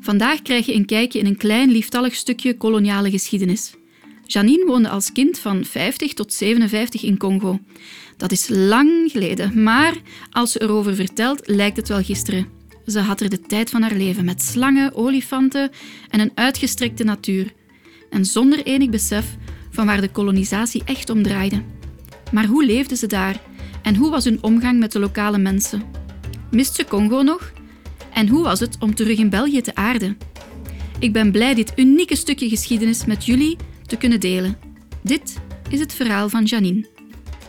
Vandaag krijg je een kijkje in een klein lieftallig stukje koloniale geschiedenis. Janine woonde als kind van 50 tot 57 in Congo. Dat is lang geleden, maar als ze erover vertelt, lijkt het wel gisteren. Ze had er de tijd van haar leven met slangen, olifanten en een uitgestrekte natuur. En zonder enig besef van waar de kolonisatie echt om draaide. Maar hoe leefden ze daar? En hoe was hun omgang met de lokale mensen? Mist ze Congo nog? En hoe was het om terug in België te aarden? Ik ben blij dit unieke stukje geschiedenis met jullie te kunnen delen. Dit is het verhaal van Janine.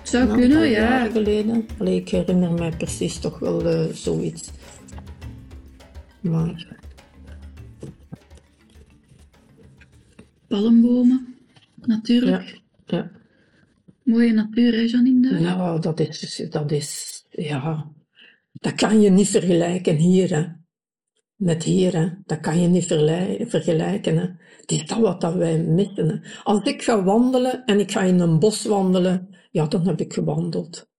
Zou Een kunnen, ja. jaren geleden. Allee, ik herinner mij precies toch wel eh, zoiets. Maar Palmbomen, natuurlijk. ja, ja. Mooie natuur, hè, Janine? Nou, dat is, dat is, ja, dat kan je niet vergelijken hier, hè. Met hier, hè. Dat kan je niet vergelijken, hè. Het is dat wat dat wij missen, hè. Als ik ga wandelen en ik ga in een bos wandelen, ja, dan heb ik gewandeld.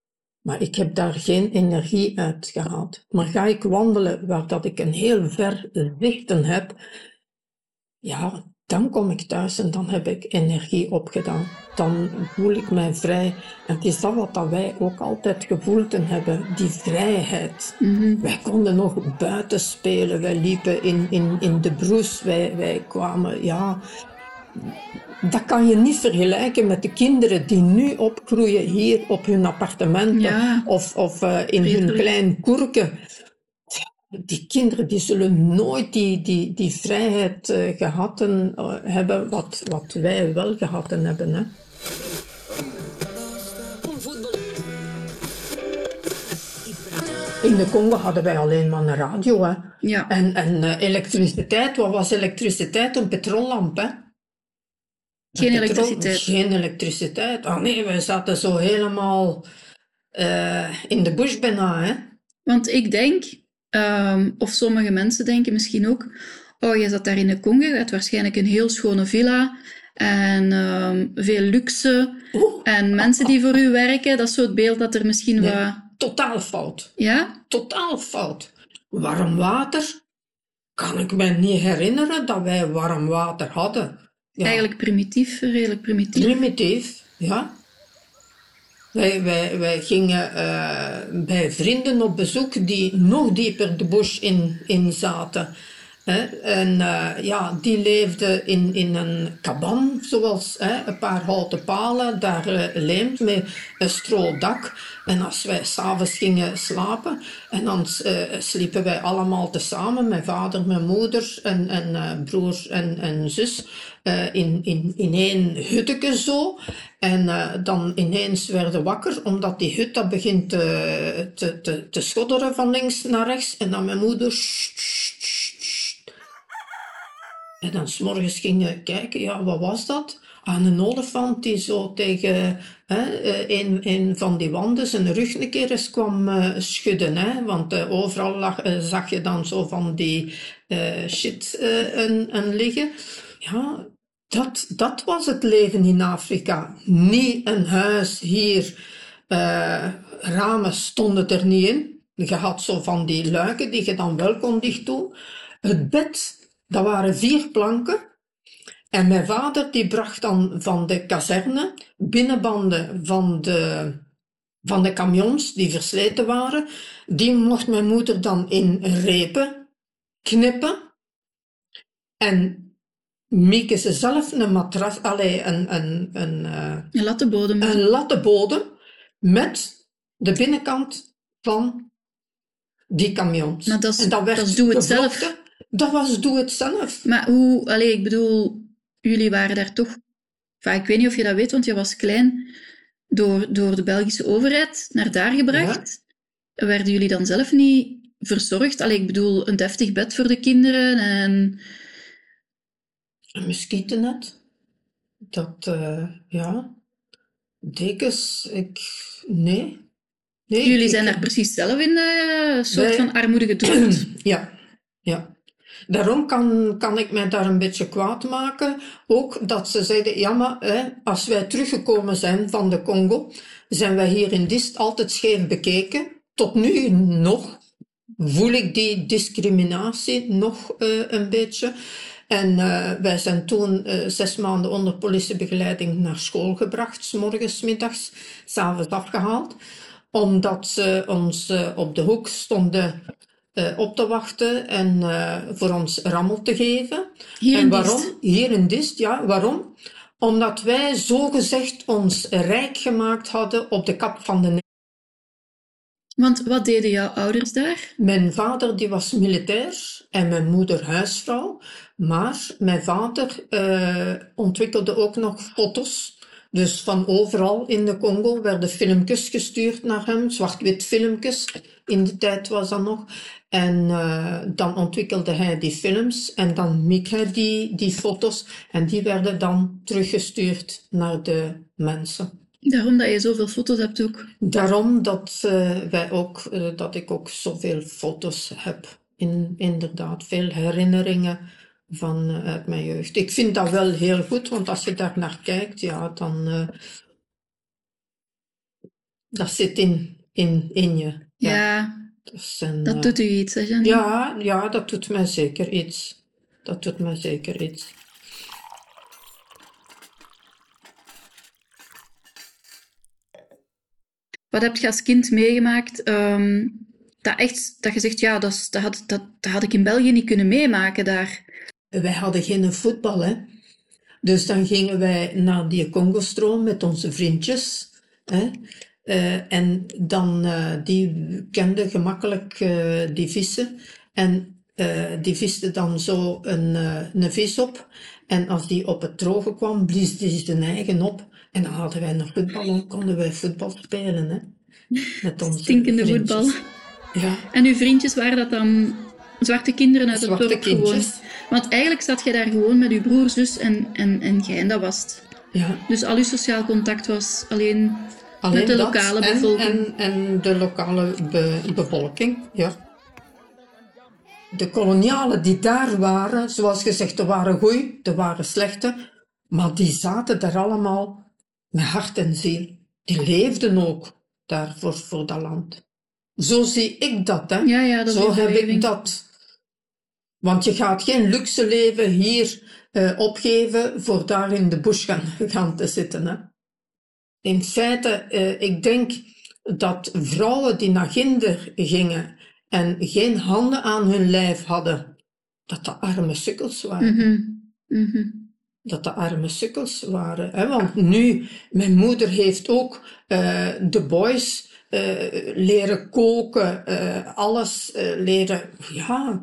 Maar ik heb daar geen energie uit gehaald. Maar ga ik wandelen waar dat ik een heel ver zichten heb, ja, dan kom ik thuis en dan heb ik energie opgedaan. Dan voel ik mij vrij. En het is dat wat dat wij ook altijd gevoeld hebben, die vrijheid. Wij konden nog buiten spelen, wij liepen in, in, in de broes, wij, wij kwamen, ja... Dat kan je niet vergelijken met de kinderen die nu opgroeien hier op hun appartementen Ja. of, of eh, in hun klein koerken. Die kinderen die zullen nooit die, die, die vrijheid eh, gehad en, eh, hebben wat, wat wij wel gehad hebben. Hè. In de Congo hadden wij alleen maar een radio. Hè. Ja. En, en eh, elektriciteit, wat was elektriciteit? Een petrollamp, hè? Geen petrol- elektriciteit. Geen elektriciteit. Ah nee, wij zaten zo helemaal in de bush bijna, hè? Want ik denk, ehm, of sommige mensen denken misschien ook, oh, je zat daar in de Congo, je had waarschijnlijk een heel schone villa en ehm, veel luxe Oeh, en mensen die voor u werken. Dat is zo het beeld dat er misschien Nee. wat... totaal fout. Ja? Totaal fout. Warm water? Kan ik me niet herinneren dat wij warm water hadden. Ja. Eigenlijk primitief, redelijk primitief. Primitief, ja. Wij, wij, wij gingen eh, bij vrienden op bezoek die nog dieper de bush in, in zaten. Hè. En eh, ja, die leefden in, in een kaban, zoals hè, een paar houten palen, daar leemt met een strodak. En als wij s'avonds gingen slapen, en dan sliepen wij allemaal tezamen, mijn vader, mijn moeder en, en eh, broer en, en zus, eh, in, in, in één hutteke zo. En eh, dan ineens werden wakker, omdat die hut dat begint te, te, te, te schodderen van links naar rechts. En dan mijn moeder... En dan s'morgens gingen kijken, ja, wat was dat? Aan een olifant die zo tegen hè, eh, een, van die wanden zijn rug een keer eens kwam schudden. Hè? Want overal lag, zag je dan zo van die shit en liggen. Ja, dat, dat was het leven in Afrika. Niet een huis hier. eh, ramen stonden er niet in. Je had zo van die luiken die je dan wel kon dicht doen. Het bed, dat waren vier planken. En mijn vader die bracht dan van de kazerne binnenbanden van de, van de camions die versleten waren. Die mocht mijn moeder dan in repen knippen. En Mieke ze zelf een matras, allee, een, een, een, eh, Een lattenbodem. een lattenbodem met de binnenkant van die camions. Maar dat en dat werd dat doe het zelf. Dat was doe het zelf. Maar hoe, allee, ik bedoel, jullie waren daar toch, enfin, ik weet niet of je dat weet, want je was klein, door, door de Belgische overheid naar daar gebracht. Werden jullie dan zelf niet verzorgd? Allee, ik bedoel, een deftig bed voor de kinderen en... Een muskietennet. Dat, eh, ja. Dekens, ik... Nee. nee Jullie ik- zijn daar precies zelf in eh, een soort Wij- van armoede gedrukt. Ja, ja. Daarom kan, kan ik mij daar een beetje kwaad maken. Ook dat ze zeiden, ja maar hè, als wij teruggekomen zijn van de Congo, zijn wij hier in Dist altijd scheef bekeken. Tot nu nog. voel ik die discriminatie nog uh, een beetje. En uh, wij zijn toen uh, zes maanden onder politiebegeleiding naar school gebracht, s morgens, middags, s'avonds afgehaald, omdat ze ons op de hoek stonden op te wachten en voor ons rammel te geven. Hier en waarom? Dist. Hier in Dist, ja. Waarom? Omdat wij zogezegd ons rijk gemaakt hadden op de kap van de want wat deden jouw ouders daar? Mijn vader die was militair en mijn moeder huisvrouw. Maar mijn vader uh, ontwikkelde ook nog foto's. Dus van overal in de Congo werden filmpjes gestuurd naar hem, zwart-wit filmpjes. In die tijd was dat nog. En uh, dan ontwikkelde hij die films en dan miek hij die, die foto's. En die werden dan teruggestuurd naar de mensen. Daarom dat je zoveel foto's hebt ook. Daarom dat, uh, wij ook, uh, dat ik ook zoveel foto's heb. In, inderdaad, veel herinneringen van uh, uit mijn jeugd. Ik vind dat wel heel goed, want als je daar naar kijkt, ja, dan. dat zit in, in, in je. Ja, ja dat, dat doet u iets, hè, Janine? Ja, ja, dat doet mij zeker iets. Dat doet mij zeker iets. Wat heb je als kind meegemaakt? Um, dat, echt, dat je zegt, ja, dat, dat, had, dat, dat had ik in België niet kunnen meemaken daar. Wij hadden geen voetbal, hè. Dus dan gingen wij naar die Congo-stroom met onze vriendjes. Hè. Uh, en dan, uh, die kenden gemakkelijk uh, die vissen. En die visten dan zo een, een vis op. En als die op het droge kwam, blies die zijn eigen op. En dan hadden wij nog voetbal en konden wij voetbal spelen. Hè? Met onze Stinkende vriendjes. voetbal. Ja. En uw vriendjes waren dat dan zwarte kinderen uit zwarte het dorp kindjes. gewoon? Want eigenlijk zat je daar gewoon met uw broer, zus en, en, en jij en dat was het. Ja. Dus al uw sociaal contact was alleen, alleen met de lokale bevolking. En, en de lokale be, bevolking, ja. De kolonialen die daar waren, zoals gezegd, er waren goeie, er waren slechte, maar die zaten daar allemaal met hart en ziel. Die leefden ook daar voor, voor dat land. Zo zie ik dat, hè. Ja, ja, dat Zo heb ik dat. Want je gaat geen luxe leven hier uh, opgeven voor daar in de bush gaan, gaan te zitten. Hè. In feite, uh, ik denk dat vrouwen die naar Ginder gingen en geen handen aan hun lijf hadden, dat dat arme sukkels waren. Mm -hmm. Mm -hmm dat de arme sukkels waren. Hè? Want nu, mijn moeder heeft ook uh, de boys uh, leren koken, uh, alles leren. Ja,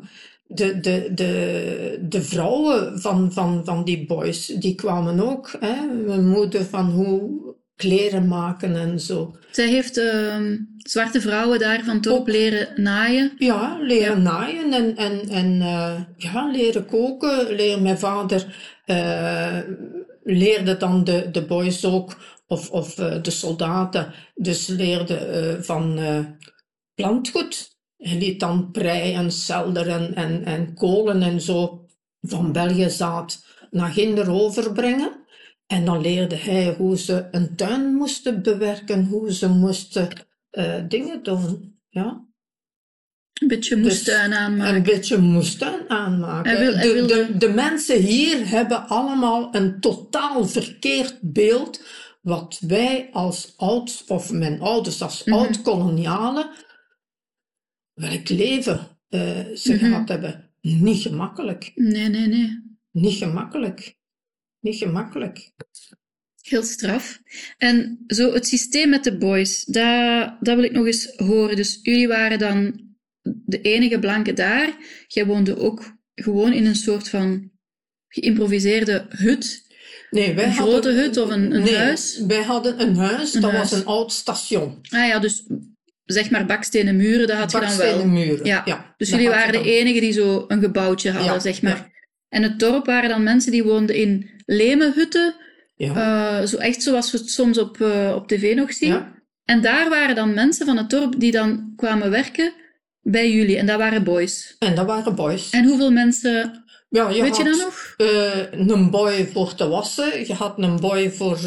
de, de, de, de vrouwen van, van, van die boys, die kwamen ook. Hè? Mijn moeder van hoe kleren maken en zo. Zij heeft uh, zwarte vrouwen daar van dorp leren naaien. Ja, leren ja. naaien en, en, en uh, ja, leren koken. Leren mijn vader uh, leerde dan de, de boys ook, of, of uh, de soldaten, dus leerde van plantgoed. Hij liet dan prei en selder en, en, en kolen en zo van België zaad naar Ginder overbrengen. En dan leerde hij hoe ze een tuin moesten bewerken, hoe ze moesten uh, dingen doen. Ja. Een beetje moestuin dus aanmaken. Een beetje moestuin aanmaken. Wil, de, wilde... de, de, mensen hier hebben allemaal een totaal verkeerd beeld wat wij als oud, of mijn ouders als mm -hmm. oud-kolonialen, welk leven uh, ze mm -hmm. gehad hebben. Niet gemakkelijk. Nee, nee, nee. Niet gemakkelijk niet gemakkelijk. Heel straf. En zo het systeem met de boys, dat, dat wil ik nog eens horen. Dus jullie waren dan de enige blanke daar. Jij woonde ook gewoon in een soort van geïmproviseerde hut. Nee, wij een hadden, grote hut of een, een nee, huis? Wij hadden een huis, Een dat huis. was een oud station. Ah ja, dus zeg maar bakstenen muren, dat had je dan wel. Bakstenen muren, Ja. ja. Dus jullie je waren de enigen die zo een gebouwtje hadden, Ja, zeg maar. ja. En het dorp waren dan mensen die woonden in lemenhutten, Ja. eh, zo echt zoals we het soms op, eh, op tv nog zien. En daar waren dan mensen van het dorp die dan kwamen werken bij jullie. En dat waren boys. En dat waren boys. En hoeveel mensen, ja, je weet je had, dat nog? eh, een boy voor te wassen. Je had een boy voor,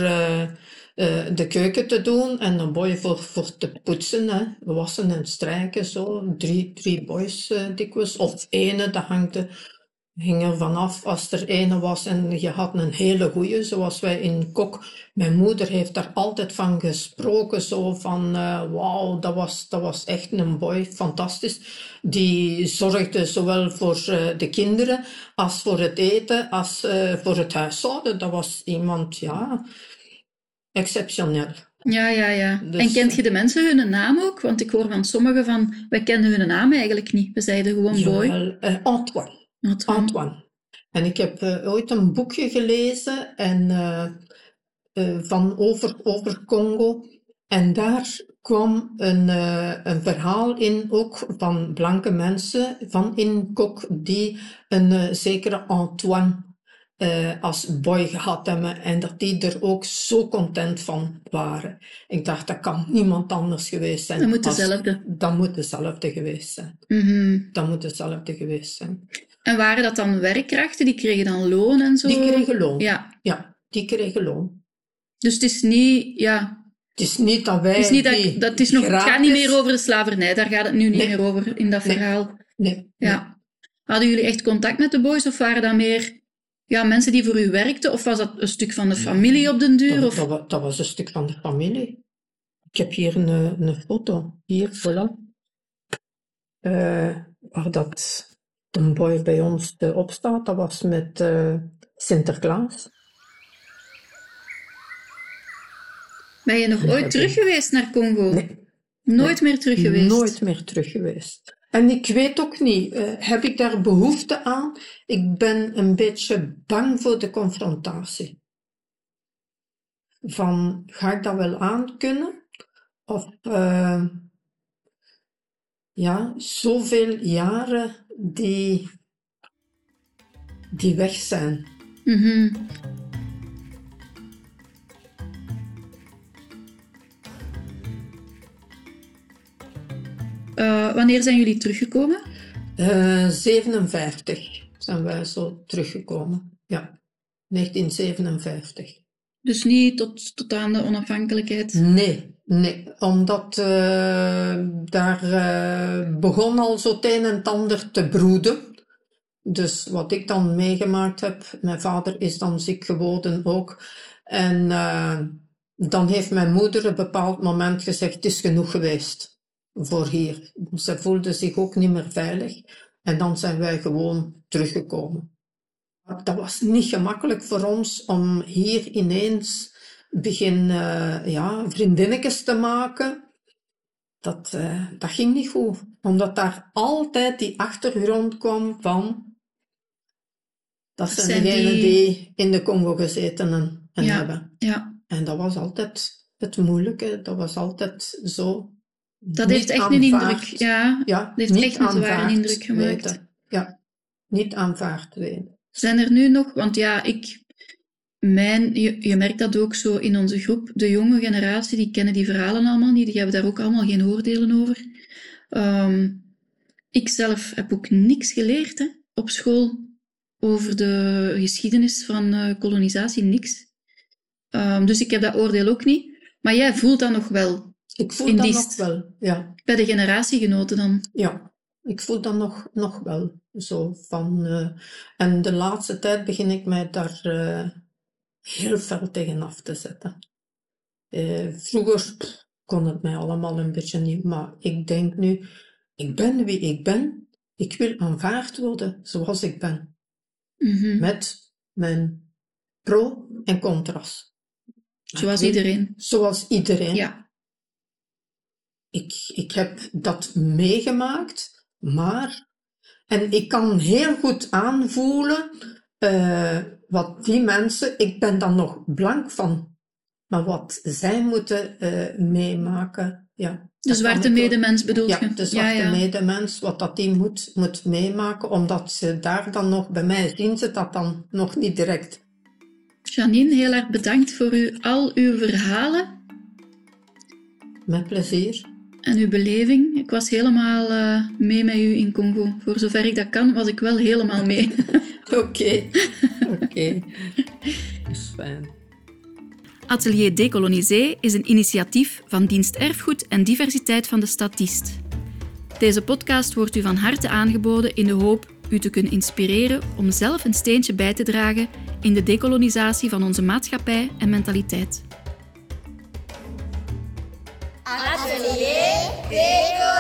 eh, eh, de keuken te doen en een boy voor, voor te poetsen, hè. wassen en strijken, zo. Drie, drie boys uh, dikwijls, of ene, dat hangt hing er vanaf als er ene was en je had een hele goeie, zoals wij in Kok. Mijn moeder heeft daar altijd van gesproken, zo van, wauw, dat was, dat was echt een boy, fantastisch. Die zorgde zowel voor de kinderen, als voor het eten, als voor het huishouden. Dat was iemand, ja exceptioneel. Ja, ja, ja. Dus, en kent je de mensen hun naam ook? Want ik hoor van sommigen van, wij kennen hun naam eigenlijk niet. We zeiden gewoon boy. Uh, Antoine. Antoine. Antoine. En ik heb uh, ooit een boekje gelezen en, uh, van over, over Congo. En daar kwam een, een verhaal in, ook van blanke mensen van in Kok, die een zekere Antoine uh, als boy gehad hebben en dat die er ook zo content van waren. Ik dacht, dat kan niemand anders geweest zijn. Dat moet dezelfde. Dat moet dezelfde geweest zijn. Mm -hmm. Dat moet dezelfde geweest zijn. En waren dat dan werkkrachten? Die kregen dan loon en zo? Die kregen loon. Ja. Ja, die kregen loon. Dus het is niet, ja... Het is niet dat wij... Het, is niet dat, dat is nog, het gaat niet meer over de slavernij. Daar gaat het nu niet nee. meer over in dat verhaal. Nee. nee. Ja. Hadden jullie echt contact met de boys of waren dat meer ja, mensen die voor u werkten? Of was dat een stuk van de familie op den duur? Dat, dat, dat, was een stuk van de familie. Ik heb hier een, een foto. Hier, voilà. Uh, waar dat een boy bij ons op staat. Dat was met uh, Sinterklaas. Ben je nog ooit terug geweest naar Congo? Nee. Nooit nee. meer terug geweest? Nooit meer terug geweest. En ik weet ook niet, uh, heb ik daar behoefte aan? Ik ben een beetje bang voor de confrontatie. Van, ga ik dat wel aankunnen? Of, uh, ja, zoveel jaren die, die weg zijn. -hmm. Uh, wanneer zijn jullie teruggekomen? Uh, 57 zijn wij zo teruggekomen. Ja, 1957. Dus niet tot, tot aan de onafhankelijkheid? Nee, nee. Omdat uh, daar begon al zo het een en het ander te broeden. Dus wat ik dan meegemaakt heb, mijn vader is dan ziek geworden ook. En dan heeft mijn moeder op een bepaald moment gezegd, het is genoeg geweest voor hier. Ze voelde zich ook niet meer veilig. En dan zijn wij gewoon teruggekomen. Dat was niet gemakkelijk voor ons om hier ineens begin uh, ja, vriendinnetjes te maken. Dat, uh, dat ging niet goed. Omdat daar altijd die achtergrond kwam van... Dat zijn, zijn degenen die... die... in de Congo gezeten en, en ja, hebben. Ja. En dat was altijd het moeilijke. Dat was altijd zo dat heeft echt een indruk, ja. ja dat heeft echt een zware indruk gemaakt. Weten. Ja, niet aanvaard weten. Zijn er nu nog, want ja, ik, mijn, je, je, merkt dat ook zo in onze groep, de jonge generatie, die kennen die verhalen allemaal niet, die hebben daar ook allemaal geen oordelen over. Um, ik zelf heb ook niks geleerd hè, op school over de geschiedenis van uh, kolonisatie, niks. Um, dus ik heb dat oordeel ook niet. Maar jij voelt dat nog wel. Ik voel dat nog wel, ja. Bij de generatiegenoten dan? Ja, ik voel dat nog, nog wel. Zo van, uh, en de laatste tijd begin ik mij daar uh, heel fel tegenaf te zetten. Uh, vroeger kon het mij allemaal een beetje niet, maar ik denk nu, ik ben wie ik ben. Ik wil aanvaard worden zoals ik ben. Mm -hmm. Met mijn pro en contra's. Zoals iedereen. Zoals iedereen. Ja ik, ik heb dat meegemaakt, maar. En ik kan heel goed aanvoelen uh, wat die mensen. Ik ben dan nog blank van. Maar wat zij moeten uh, meemaken. Ja, de zwarte medemens bedoel ja, je? de zwarte ja, ja. medemens, wat dat die moet, moet meemaken, omdat ze daar dan nog, bij mij zien ze dat dan nog niet direct. Janine, heel erg bedankt voor u, al uw verhalen. Met plezier en uw beleving. Ik was helemaal uh, mee met u in Congo. Voor zover ik dat kan, was ik wel helemaal mee. Oké, oké. Okay. Is fijn. Atelier Decolonisé is een initiatief van Dienst Erfgoed en Diversiteit van de Statist. Deze podcast wordt u van harte aangeboden in de hoop u te kunnen inspireren om zelf een steentje bij te dragen in de decolonisatie van onze maatschappij en mentaliteit. Atelier Veio.